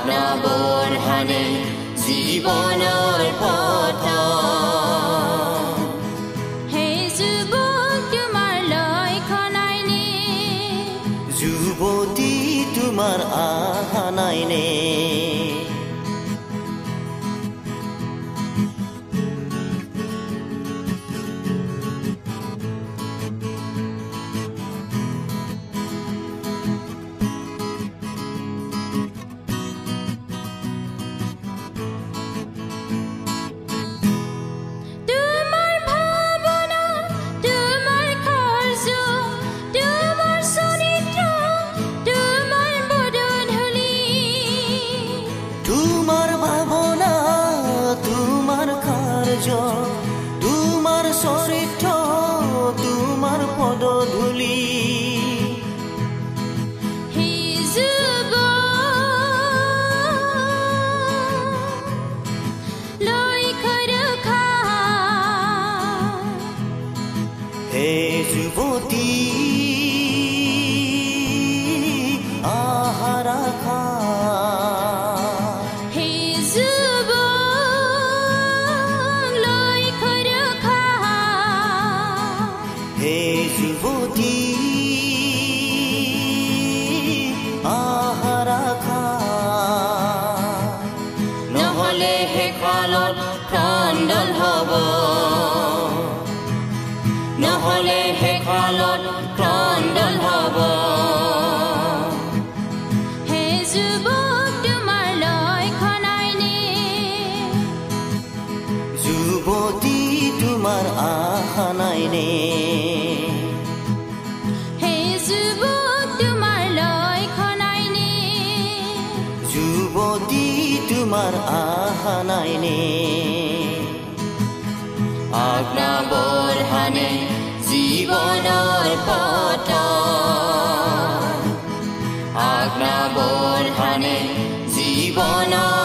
আগ্নবৰ্ষণে জীৱনৰ পথ তোমাৰ লক্ষণ আইনে যুৱতী তোমাৰ আশা নাইনে আজ্ঞাবৰ্ষণে জীৱনৰ পথ আজ্ঞাবৰ্ষণে জীৱনৰ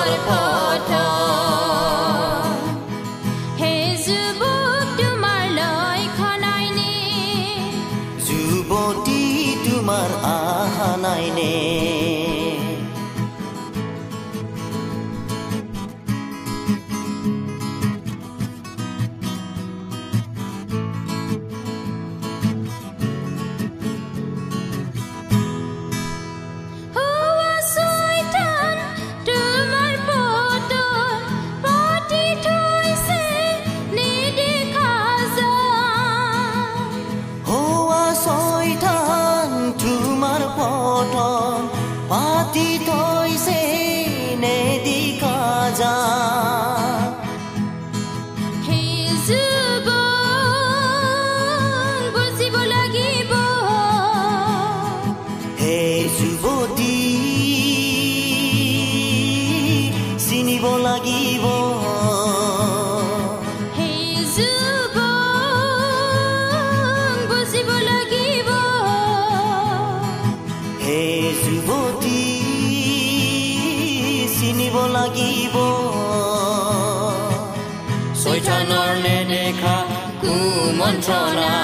কুমন্ত্ৰণা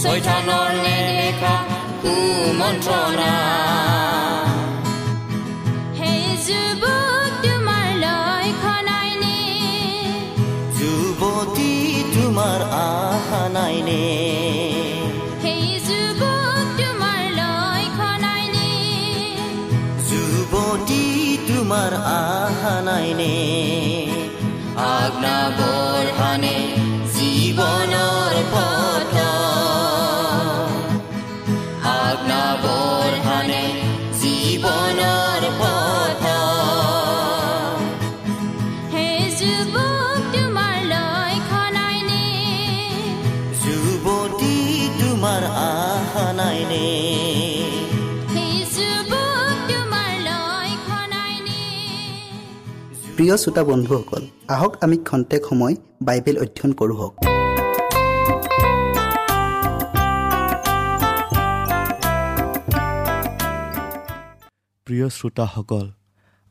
চৈতানৰ নেদেখা কুমন্ত্ৰণা সেই যুৱক তোমাৰ লক্ষণ আইনে যুৱতী তোমাৰ আশা নাইনে সেই যুৱক তোমাৰ লক্ষণ আইনে যুৱতী তোমাৰ আশা বৰহানে প্ৰিয় শ্ৰোতা বন্ধুসকল আহক আমি খন্তেক সময় বাইবেল অধ্যয়ন কৰোঁ প্ৰিয় শ্ৰোতাসকল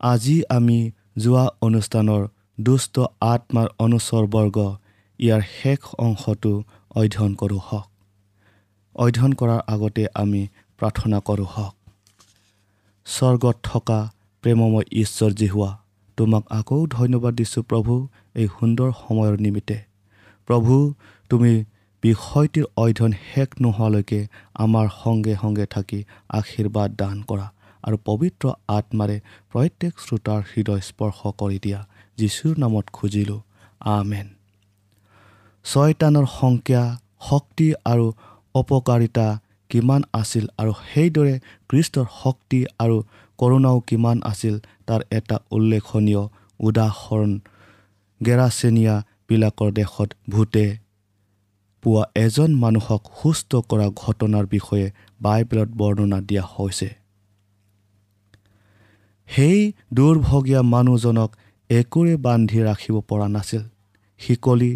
আজি আমি যোৱা অনুষ্ঠানৰ দুষ্ট আত্মাৰ অনুচৰবৰ্গ ইয়াৰ শেষ অংশটো অধ্যয়ন কৰোঁ হওক। অধ্যয়ন কৰাৰ আগতে আমি প্ৰাৰ্থনা কৰোঁ হওক। স্বৰ্গত থকা প্ৰেমময় ঈশ্বৰ জিহুৱা তোমাক আকৌ ধন্যবাদ দিছোঁ প্ৰভু এই সুন্দৰ সময়ৰ নিমিত্তে। প্ৰভু তুমি বিষয়টিৰ অধ্যয়ন শেষ নোহোৱালৈকে আমাৰ সংগে সংগে থাকি আশীৰ্বাদ দান কৰা আৰু পবিত্ৰ আত্মাৰে প্ৰত্যেক শ্ৰোতাৰ হৃদয় স্পৰ্শ কৰি দিয়া। যীশুৰ নামত খুজিলোঁ। আমেন। ছয়তানৰ সংখ্যা শক্তি আৰু অপকাৰিতা কিমান আছিল আৰু সেইদৰে কৃষ্টৰ শক্তি আৰু কৰোণাও কিমান আছিল তাৰ এটা উল্লেখনীয় উদাহৰণ। গেৰাচেনিয়াবিলাকৰ দেশত ভূতে পোৱা এজন মানুহক সুস্থ কৰা ঘটনাৰ বিষয়ে বাইবেলত বৰ্ণনা দিয়া হৈছে। সেই দুৰ্ভগীয়া মানুহজনক একোৰে বান্ধি ৰাখিব পৰা নাছিল। শিকলি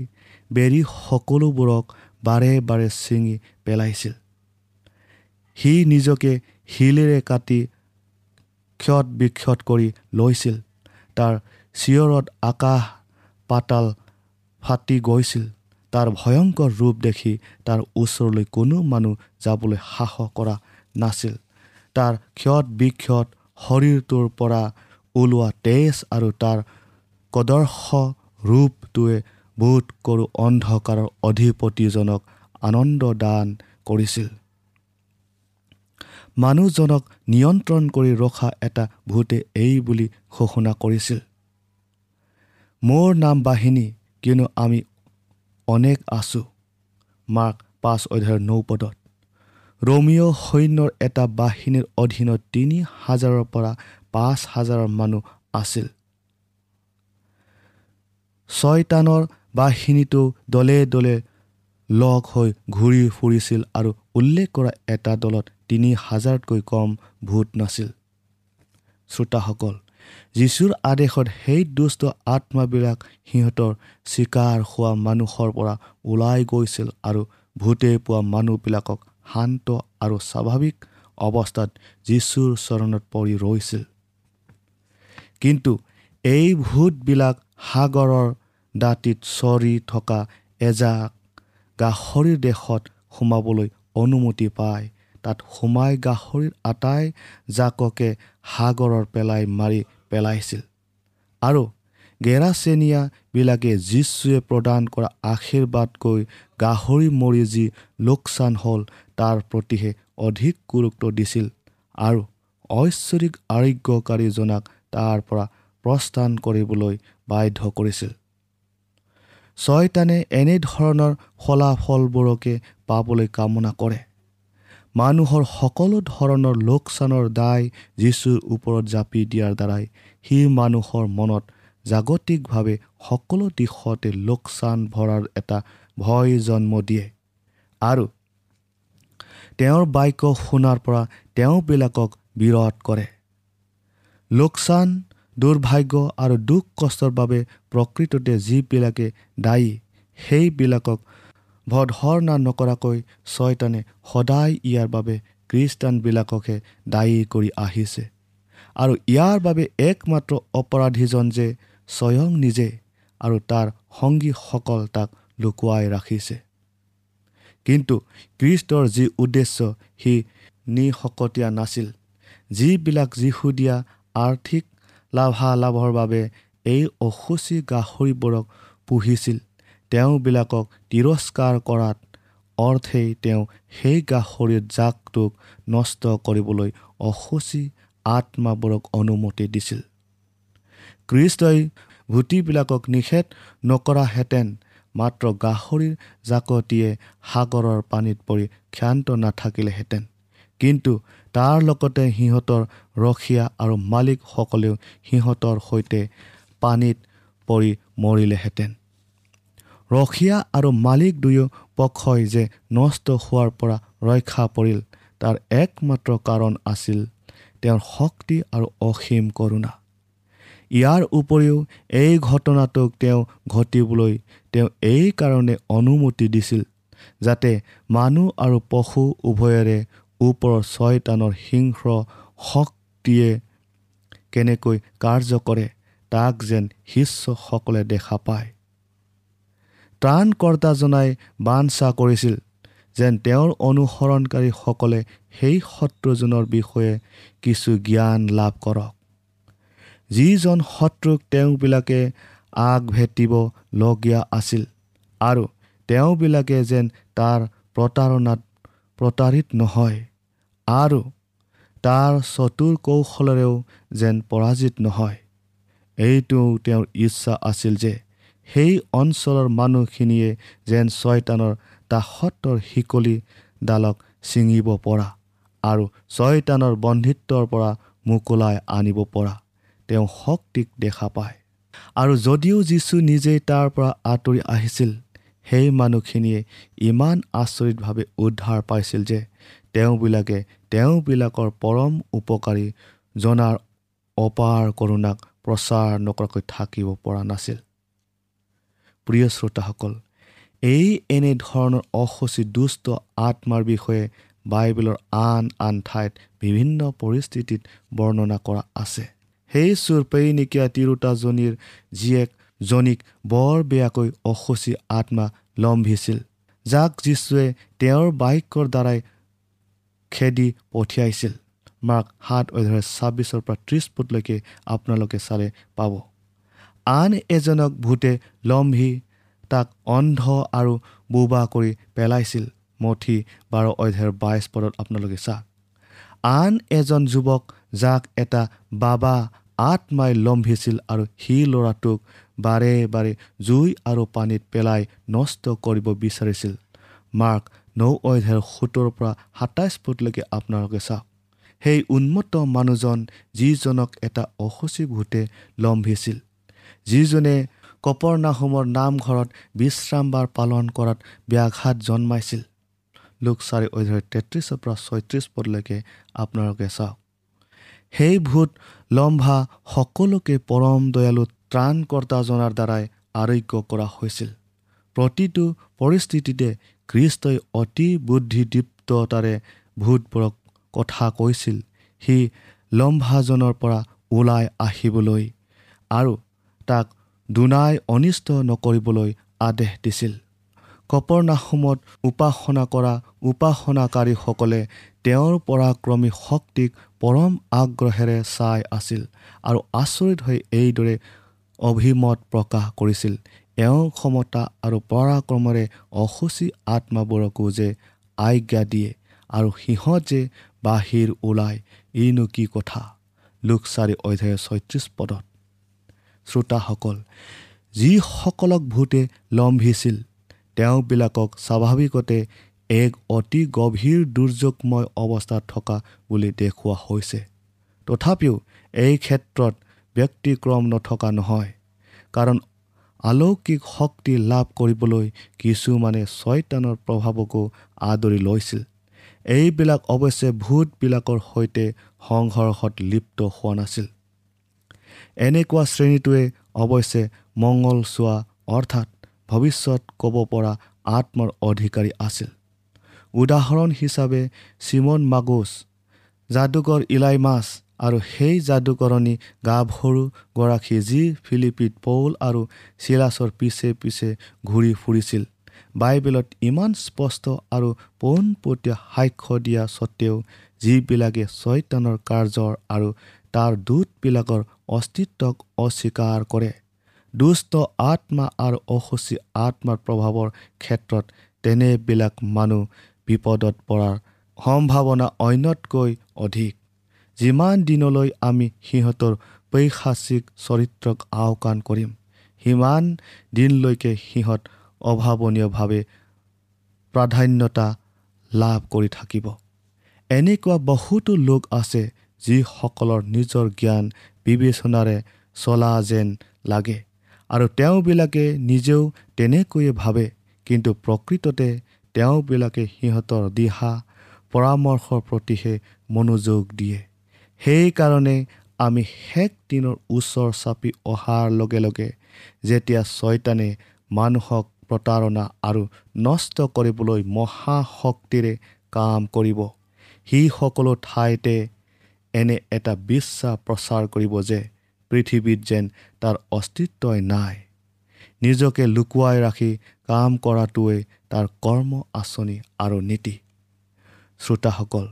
বেৰি সকলোবোৰক বাৰে বাৰে ছিঙি পেলাইছিল। সি নিজকে শিলেৰে কাটি ক্ষত বিক্ষত কৰি লৈছিল। তাৰ চিঞৰত আকাশ পাতাল ফাটি গৈছিল। তাৰ ভয়ংকৰ ৰূপ দেখি তাৰ ওচৰলৈ কোনো মানুহ যাবলৈ সাহস কৰা নাছিল। তাৰ ক্ষত বিক্ষত শৰীৰটোৰ পৰা ওলোৱা তেজ আৰু তাৰ কদৰ্শ ৰূপটোৱে বোধ কৰোঁ অন্ধকাৰৰ অধিপতিজনক আনন্দ দান কৰিছিল। মানুহজনক নিয়ন্ত্ৰণ কৰি ৰখা এটা ভূতে এই বুলি ঘোষণা কৰিছিল। মোৰ নাম বাহিনী কিয়নো আমি অনেক আছোঁ মাৰ্ক পাঁচ অধ্যায়ৰ নৌপদত ৰমিঅ' সৈন্যৰ এটা বাহিনীৰ অধীনত তিনি হাজাৰৰ পৰা পাঁচ হাজাৰৰ মানুহ আছিল। ছয়তানৰ বাহিনীটো দলে দলে লগ হৈ ঘূৰি ফুৰিছিল আৰু উল্লেখ কৰা এটা দলত তিনি হাজাৰতকৈ কম ভূত নাছিল। শ্ৰোতাসকল যীশুৰ আদেশত সেই দুষ্ট আত্মাবিলাক সিহঁতৰ চিকাৰ হোৱা মানুহৰ পৰা ওলাই গৈছিল আৰু ভূতে পোৱা মানুহবিলাকক শান্ত আৰু স্বাভাৱিক অৱস্থাত যীশুৰ চৰণত পৰি ৰৈছিল। কিন্তু এই ভূতবিলাক সাগৰৰ দাঁতিত চৰি থকা এজাক গাহৰিৰ দেশত সোমাবলৈ অনুমতি পায়। তাত সোমাই গাহৰিৰ আটাই জাককে সাগৰৰ পেলাই মাৰি পেলাইছিল। আৰু গেৰাচেনীয়াবিলাকে যীশুৱে প্ৰদান কৰা আশীৰ্বাদকৈ গাহৰি মৰি যি লোকচান হ'ল তাৰ প্ৰতিহে অধিক গুৰুত্ব দিছিল আৰু ঐশ্বৰিক আৰোগ্যকাৰীজনাক তাৰ পৰা প্ৰস্থান কৰিবলৈ বাধ্য কৰিছিল। ছয়তানে এনেধৰণৰ ফলাফলবোৰকে পাবলৈ কামনা কৰে। মানুহৰ সকলো ধৰণৰ লোকচানৰ দায় যীশুৰ ওপৰত জাপি দিয়াৰ দ্বাৰাই সি মানুহৰ মনত জাগতিকভাৱে সকলো দিশতে লোকচান ভৰাৰ এটা ভয় জন্ম দিয়ে। আৰু তেওঁৰ বাক্য শুনাৰ পৰা তেওঁবিলাকক বিৰত কৰে। লোকচান দুৰ্ভাগ্য আৰু দুখ কষ্টৰ বাবে প্ৰকৃততে যিবিলাকে দায়ী সেইবিলাকক ভৰ্ণা নকৰাকৈ ছয়তানে সদায় ইয়াৰ বাবে খ্ৰীষ্টানবিলাককহে দায়ী কৰি আহিছে। আৰু ইয়াৰ বাবে একমাত্ৰ অপৰাধীজন যে স্বয়ং নিজে আৰু তাৰ সংগীসকল তাক লুকুৱাই ৰাখিছে। কিন্তু কৃষ্টৰ যি উদ্দেশ্য সি নিশকতীয়া নাছিল। যিবিলাক যীশুদীয়া আৰ্থিক লাভালাভৰ বাবে এই অসুচী গাহৰিবোৰক পুহিছিল। তেওঁবিলাকক তিৰস্কাৰ কৰাত অৰ্থেই তেওঁ সেই গাহৰিৰ জাকটোক নষ্ট কৰিবলৈ অসুচী আত্মাবোৰক অনুমতি দিছিল। কৃষ্টই ভূতিবিলাকক নিষেধ নকৰাহেঁতেন মাত্ৰ গাহৰিৰ জাকটিয়ে সাগৰৰ পানীত পৰি ক্ষান্ত নাথাকিলেহেঁতেন। কিন্তু তাৰ লগতে সিহঁতৰ ৰখীয়া আৰু মালিকসকলেও সিহঁতৰ সৈতে পানীত পৰি মৰিলেহেঁতেন। ৰখীয়া আৰু মালিক দুয়ো পক্ষই যে নষ্ট হোৱাৰ পৰা ৰক্ষা পৰিল তাৰ একমাত্ৰ কাৰণ আছিল তেওঁৰ শক্তি আৰু অসীম কৰোণা। ইয়াৰ উপৰিও এই ঘটনাটোক তেওঁ ঘটিবলৈ তেওঁ এই কাৰণে অনুমতি দিছিল যাতে মানুহ আৰু পশু উভয়ৰে ওপৰৰ ছয়তানৰ সিংহ শক্তিয়ে কেনেকৈ কাৰ্য কৰে তাক যেন শিষ্যসকলে দেখা পায়। ত্ৰাণকৰ্তাজনাই বাঞ্ছা কৰিছিল যেন তেওঁৰ অনুসৰণকাৰীসকলে সেই শত্ৰুজনৰ বিষয়ে কিছু জ্ঞান লাভ কৰক। যিজন শত্ৰুক তেওঁবিলাকে আগভেটিবলগীয়া আছিল আৰু তেওঁবিলাকে যেন তাৰ প্ৰতাৰণাত প্ৰতাৰিত নহয় আৰু তাৰ চতুৰ কৌশলেৰেও যেন পৰাজিত নহয়। এইটো তেওঁৰ ইচ্ছা আছিল যে সেই অঞ্চলৰ মানুহখিনিয়ে যেন ছয়তানৰ দাসত্বৰ শিকলিডালক ছিঙিব পৰা আৰু ছয়তানৰ বন্ধিত্বৰ পৰা মোকলাই আনিব পৰা। তেওঁ শক্তিক দেখা পায়। আৰু যদিও যীশু নিজেই তাৰ পৰা আঁতৰি আহিছিল সেই মানুহখিনিয়ে ইমান আচৰিতভাৱে উদ্ধাৰ পাইছিল যে তেওঁবিলাকে তেওঁবিলাকৰ পৰম উপকাৰী জনাৰ অপাৰ কৰোণাক প্ৰচাৰ নকৰাকৈ থাকিব পৰা নাছিল। প্ৰিয় শ্ৰোতাসকল এই এনেধৰণৰ অসুচী দুষ্ট আত্মাৰ বিষয়ে বাইবেলৰ আন আন ঠাইত বিভিন্ন পৰিস্থিতিত বৰ্ণনা কৰা আছে। সেই চুৰপেইনিকীয়া তিৰোতাজনীৰ জীয়েকজনীক বৰ বেয়াকৈ অসুচী আত্মা লম্ভিছিল যাক যীশুৱে তেওঁৰ বাক্যৰ দ্বাৰাই খেদি পঠিয়াইছিল। মাৰ্ক সাত অধ্যায় ছাব্বিছৰ পৰা ত্ৰিছ ফুটলৈকে আপোনালোকে চালে পাব। আন এজনক ভূতে লম্ভি তাক অন্ধ আৰু বোবা কৰি পেলাইছিল। মঠি বাৰ অধ্যায়ৰ বাইছ পদত আপোনালোকে চাওক আন এজন যুৱক যাক এটা বাবা আত্মাই লম্ভিছিল আৰু সি ল'ৰাটোক বাৰে বাৰে জুই আৰু পানীত পেলাই নষ্ট কৰিব বিচাৰিছিল। মাৰ্ক নৌ অধ্যায়ৰ সোতৰ পৰা সাতাইছ ফুটলৈকে আপোনালোকে চাওক। সেই উন্মত্ত মানুহজন যিজনক এটা অসুচী ভূতে লম্ভিছিল যিজনে কপৰনাহোমৰ নামঘৰত বিশ্ৰামবাৰ পালন কৰাত ব্যাঘাত জন্মাইছিল। লোক চাৰি অধ্যায় তেত্ৰিছৰ পৰা ছয়ত্ৰিছ পদলৈকে আপোনালোকে চাওক। সেই ভূত লম্ভা সকলোকে পৰম দয়ালু ত্ৰাণকৰ্তাজনাৰ দ্বাৰাই আৰোগ্য কৰা হৈছিল। প্ৰতিটো পৰিস্থিতিতে খ্ৰীষ্টই অতি বুদ্ধিদীপ্ততাৰে ভূতবোৰক কথা কৈছিল সি লম্ভাজনৰ পৰা ওলাই আহিবলৈ আৰু তাক দুনাই অনিষ্ট নকৰিবলৈ আদেশ দিছিল। কপৰনাহোমত উপাসনা কৰা উপাসনাকাৰীসকলে তেওঁৰ পৰাক্ৰমী শক্তিক পৰম আগ্ৰহেৰে চাই আছিল আৰু আচৰিত হৈ এইদৰে অভিমত প্ৰকাশ কৰিছিল। এওঁ ক্ষমতা আৰু পৰাক্ৰমেৰে অসুচী আত্মাবোৰকো যে আজ্ঞা দিয়ে আৰু সিহঁত যে বাহিৰ ওলায় ইনো কি কথা? লোকচাৰি অধ্যায় ছয়ত্ৰিছ পদত। শ্ৰোতাসকল যিসকলক ভূতে লম্ভিছিল তেওঁবিলাকক স্বাভাৱিকতে এক অতি গভীৰ দুৰ্যোগময় অৱস্থাত থকা বুলি দেখুওৱা হৈছে। তথাপিও এই ক্ষেত্ৰত ব্যক্তিক্ৰম নথকা নহয়। কাৰণ আলৌকিক শক্তি লাভ কৰিবলৈ কিছুমানে ছয়তানৰ প্ৰভাৱকো আদৰি লৈছিল। এইবিলাক অৱশ্যে ভূতবিলাকৰ সৈতে সংঘৰ্ষত লিপ্ত হোৱা নাছিল। এনেকুৱা শ্ৰেণীটোৱে অৱশ্যে মংগল চোৱা অৰ্থাৎ ভৱিষ্যত ক'ব পৰা আত্মৰ অধিকাৰী আছিল। উদাহৰণ হিচাপে চিমন মাগুচ যাদুকৰ ইলাই মাছ আৰু সেই যাদুকৰণী গাভৰুগৰাকী যি ফিলিপিত পৌল আৰু চিলাছৰ পিছে পিছে ঘূৰি ফুৰিছিল বাইবেলত ইমান স্পষ্ট আৰু পোনপটীয়া সাক্ষ্য দিয়া স্বত্তেও যিবিলাকে ছয়তানৰ কাৰ্যৰ আৰু তাৰ দূতবিলাকৰ অস্তিত্বক অস্বীকাৰ কৰে। দুষ্ট আত্মা আৰু অসুচী আত্মাৰ প্ৰভাৱৰ ক্ষেত্ৰত তেনেবিলাক মানুহ বিপদত পৰাৰ সম্ভাৱনা অন্যতকৈ অধিক। যিমান দিনলৈ আমি সিহঁতৰ পৈশাচিক চৰিত্ৰক আওকাণ কৰিম সিমান দিনলৈকে সিহঁত অভাৱনীয়ভাৱে প্ৰাধান্যতা লাভ কৰি থাকিব। এনেকুৱা বহুতো লোক আছে যিসকলৰ নিজৰ জ্ঞান বিবেচনাৰে চলা যেন লাগে আৰু তেওঁবিলাকে নিজেও তেনেকৈয়ে ভাবে কিন্তু প্ৰকৃততে তেওঁবিলাকে সিহঁতৰ দিহা পৰামৰ্শৰ প্ৰতিহে মনোযোগ দিয়ে। সেইকাৰণে আমি শেষ দিনৰ ওচৰ চাপি অহাৰ লগে লগে যেতিয়া ছয়তানে মানুহক প্ৰতাৰণা আৰু নষ্ট কৰিবলৈ মহাশক্তিৰে কাম কৰিব সি সকলো ঠাইতে এনে এটা বিশ্বাস প্ৰচাৰ কৰিব যে পৃথিৱীত যেন তাৰ অস্তিত্বই নাই। নিজকে লুকুৱাই ৰাখি কাম কৰাটোৱে তাৰ কৰ্ম আঁচনি আৰু নীতি। শ্ৰোতাসকল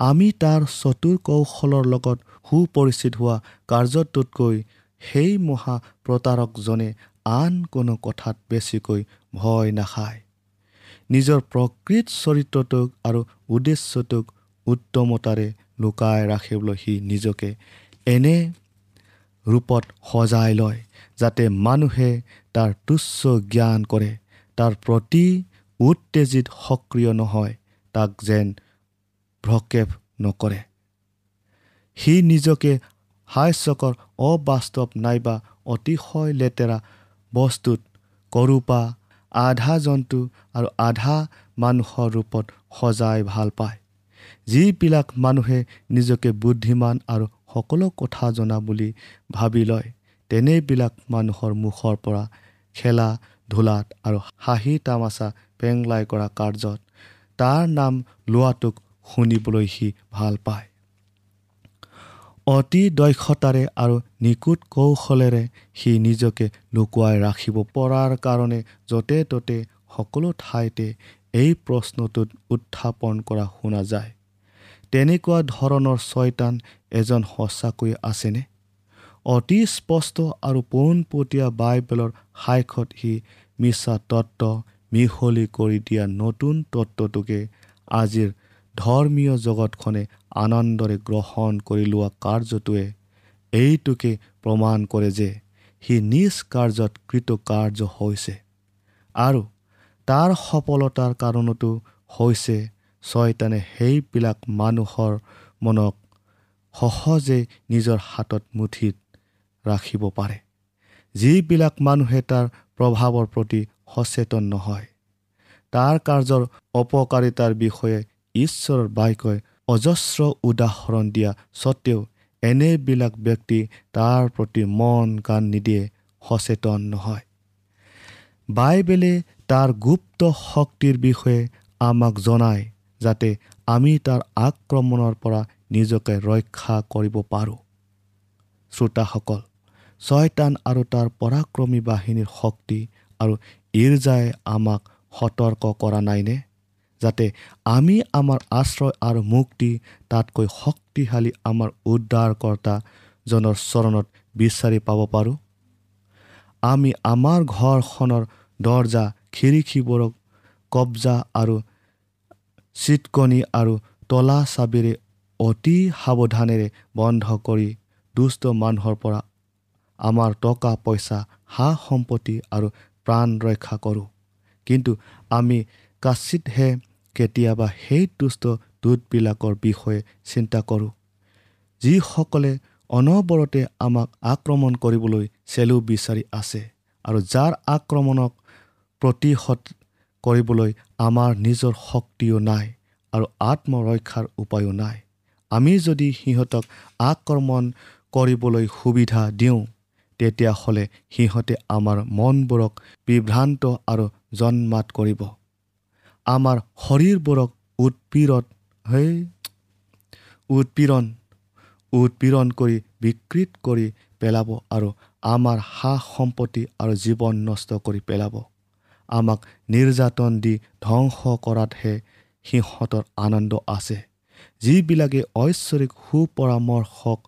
আমি তাৰ চতুৰ কৌশলৰ লগত সুপৰিচিত হোৱা কাৰ্যটোতকৈ সেই মহা প্ৰতাৰকজনে আন কোনো কথাত বেছিকৈ ভয় নাখায়। নিজৰ প্ৰকৃত চৰিত্ৰটোক আৰু উদ্দেশ্যটোক উত্তমতাৰে লুকাই ৰাখিবলৈ সি নিজকে এনে ৰূপত সজাই লয় যাতে মানুহে তাৰ তুচ্ছ জ্ঞান কৰে তাৰ প্ৰতি উত্তেজিত সক্ৰিয় নহয় তাক যেন ভ্ৰক্ষেপ নকৰে। সি নিজকে হাস্যকৰ অবাস্তৱ নাইবা অতিশয় লেতেৰা বস্তুত কৰোপা আধা জন্তু আৰু আধা মানুহৰ ৰূপত সজাই ভাল পায়। যিবিলাক মানুহে নিজকে বুদ্ধিমান আৰু সকলো কথা জনা বুলি ভাবি লয় তেনেবিলাক মানুহৰ মুখৰ পৰা খেলা ধূলাত আৰু হাঁহি তামাচা পেংলাই কৰা কাৰ্যত তাৰ নাম লোৱাটোক শুনিবলৈ সি ভাল পায়। অতি দক্ষতাৰে আৰু নিকুট কৌশলেৰে সি নিজকে লুকুৱাই ৰাখিব পৰাৰ কাৰণে য'তে ত'তে সকলো ঠাইতে এই প্ৰশ্নটোত উত্থাপন কৰা শুনা যায়। তেনেকুৱা ধৰণৰ ছয়তান এজন সঁচাকৈ আছেনে? অতি স্পষ্ট আৰু পোনপটীয়া বাইবেলৰ সাক্ষ্যত সি মিছা তত্ত্ব মিহলি কৰি দিয়া নতুন তত্ত্বটোকে আজিৰ ধৰ্মীয় জগতখনে আনন্দৰে গ্ৰহণ কৰি লোৱা কাৰ্যটোৱে এইটোকে প্ৰমাণ কৰে যে সি নিজ কাৰ্যত কৃতকাৰ্য হৈছে আৰু তাৰ সফলতাৰ কাৰণতো হৈছে ছয়তানে সেইবিলাক মানুহৰ মনক সহজে নিজৰ হাতত মুঠিত ৰাখিব পাৰে। যিবিলাক মানুহে তাৰ প্ৰভাৱৰ প্ৰতি সচেতন নহয় তাৰ কাৰ্যৰ অপকাৰিতাৰ বিষয়ে ঈশ্বৰৰ বাক্যই অজস্ৰ উদাহৰণ দিয়া স্বত্তেও এনেবিলাক ব্যক্তি তাৰ প্ৰতি মন কাণ নিদিয়ে সচেতন নহয়। বাইবেলে তাৰ গুপ্ত শক্তিৰ বিষয়ে আমাক জনায় যাতে আমি তাৰ আক্ৰমণৰ পৰা নিজকে ৰক্ষা কৰিব পাৰোঁ। শ্ৰোতাসকল ছয়তান আৰু তাৰ পৰাক্ৰমী বাহিনীৰ শক্তি আৰু ইৰ্জাই আমাক সতৰ্ক কৰা নাইনে? যাতে আমি আমাৰ আশ্ৰয় আৰু মুক্তি তাতকৈ শক্তিশালী আমাৰ উদ্ধাৰকৰ্তাজনৰ চৰণত বিচাৰি পাব পাৰোঁ। আমি আমাৰ ঘৰখনৰ দৰ্জা খিৰিকীবোৰক কব্জা আৰু চিটকণি আৰু তলা চাবিৰে অতি সাৱধানেৰে বন্ধ কৰি দুষ্ট মানুহৰ পৰা আমাৰ টকা পইচা সা সম্পত্তি আৰু প্ৰাণ ৰক্ষা কৰোঁ। কিন্তু আমি কাচিতহে কেতিয়াবা সেই দুষ্ট দূতবিলাকৰ বিষয়ে চিন্তা কৰোঁ। যিসকলে অনবৰতে আমাক আক্ৰমণ কৰিবলৈ চেলু বিচাৰি আছে আৰু যাৰ আক্ৰমণক প্ৰতিহত কৰিবলৈ আমাৰ নিজৰ শক্তিও নাই আৰু আত্মৰক্ষাৰ উপায়ো নাই। আমি যদি সিহঁতক আক্ৰমণ কৰিবলৈ সুবিধা দিওঁ তেতিয়াহ'লে সিহঁতে আমাৰ মনবোৰক বিভ্ৰান্ত আৰু জন্মাত কৰিব। আমাৰ শৰীৰবোৰক উৎপীড়ত হৈ উৎপীড়ন উৎপীড়ন কৰি বিকৃত কৰি পেলাব আৰু আমাৰ সা সম্পত্তি আৰু জীৱন নষ্ট কৰি পেলাব। আমাক নিৰ্যাতন দি ধ্বংস কৰাতহে সিহঁতৰ আনন্দ আছে। যিবিলাকে ঐশ্বৰিক সুপৰামৰ্শক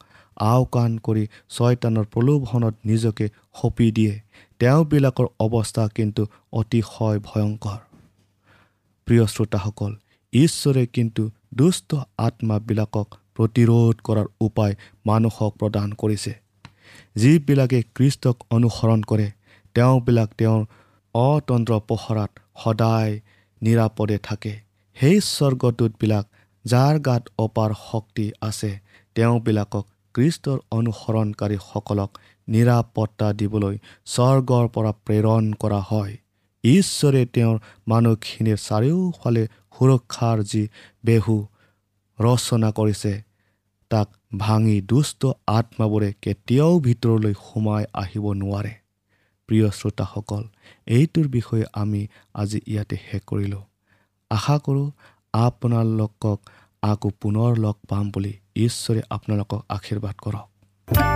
আওকাণ কৰি ছয়তানৰ প্ৰলোভনত নিজকে সঁপি দিয়ে তেওঁবিলাকৰ অৱস্থা কিন্তু অতিশয় ভয়ংকৰ। প্ৰিয় শ্ৰোতাসকল ঈশ্বৰে কিন্তু দুষ্ট আত্মাবিলাকক প্ৰতিৰোধ কৰাৰ উপায় মানুহক প্ৰদান কৰিছে। যিবিলাকে কৃষ্টক অনুসৰণ কৰে তেওঁবিলাক তেওঁৰ অতন্ত্ৰ পহৰাত সদায় নিৰাপদে থাকে। সেই স্বৰ্গদূতবিলাক যাৰ গাত অপাৰ শক্তি আছে তেওঁবিলাকক কৃষ্টৰ অনুসৰণকাৰীসকলক নিৰাপত্তা দিবলৈ স্বৰ্গৰ পৰা প্ৰেৰণ কৰা হয়। ঈশ্বৰে তেওঁৰ মানুহখিনিৰ চাৰিওফালে সুৰক্ষাৰ যি বেহু ৰচনা কৰিছে। তাক ভাঙি দুষ্ট আত্মাবোৰে কেতিয়াও ভিতৰলৈ সোমাই আহিব নোৱাৰে। প্ৰিয় শ্ৰোতাসকল এইটোৰ বিষয়ে আমি আজি ইয়াতে শেষ কৰিলোঁ। আশা কৰোঁ আপোনালোকক আকৌ পুনৰ লগ পাম বুলি ঈশ্বৰে আপোনালোকক আশীৰ্বাদ কৰক।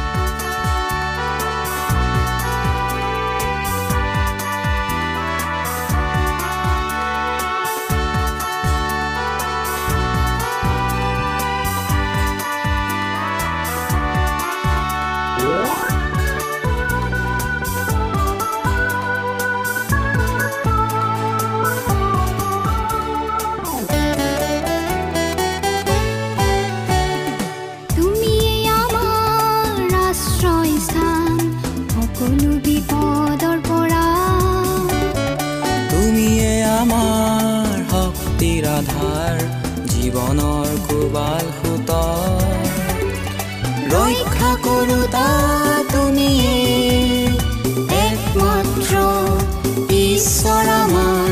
ঈশ্বৰ আমাৰ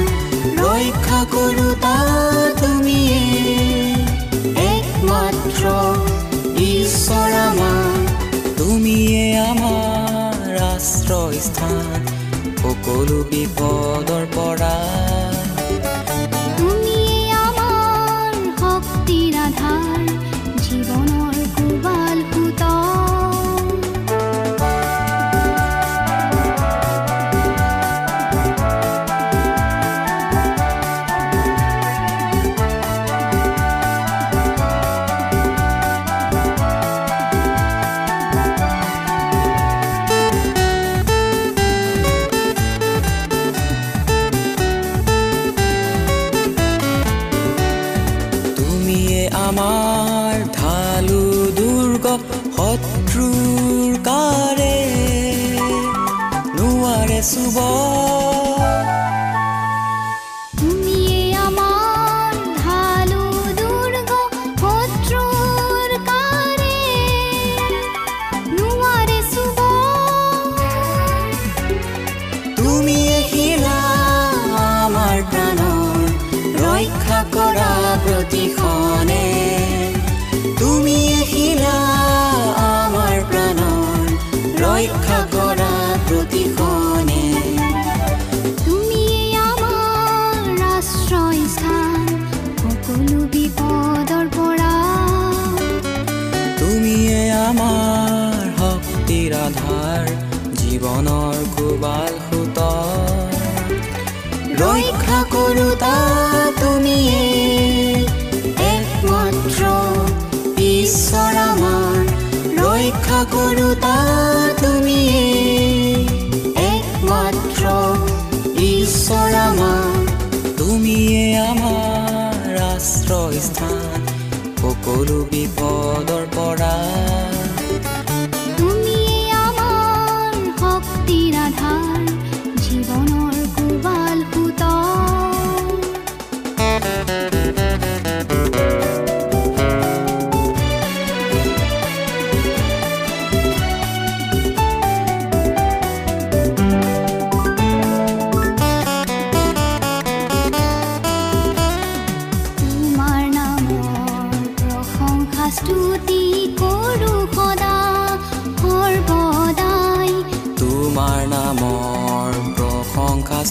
ৰক্ষা কৰোতা তুমিয়ে একমাত্ৰ ঈশ্বৰ আমাৰ তুমিয়ে আমাৰ আশ্ৰয়স্থান সকলো বিপদৰ up.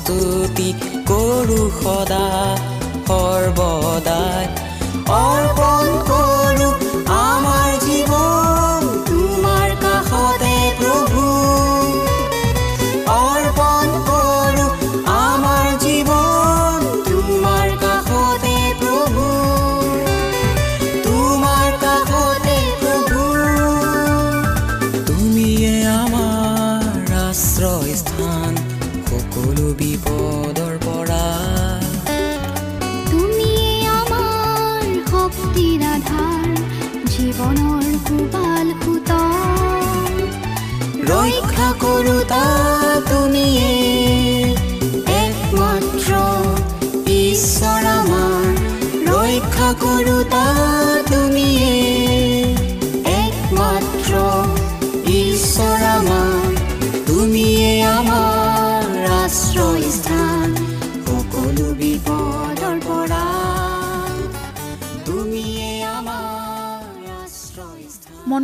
স্তুতি কৰো সদা সৰ্বদাই।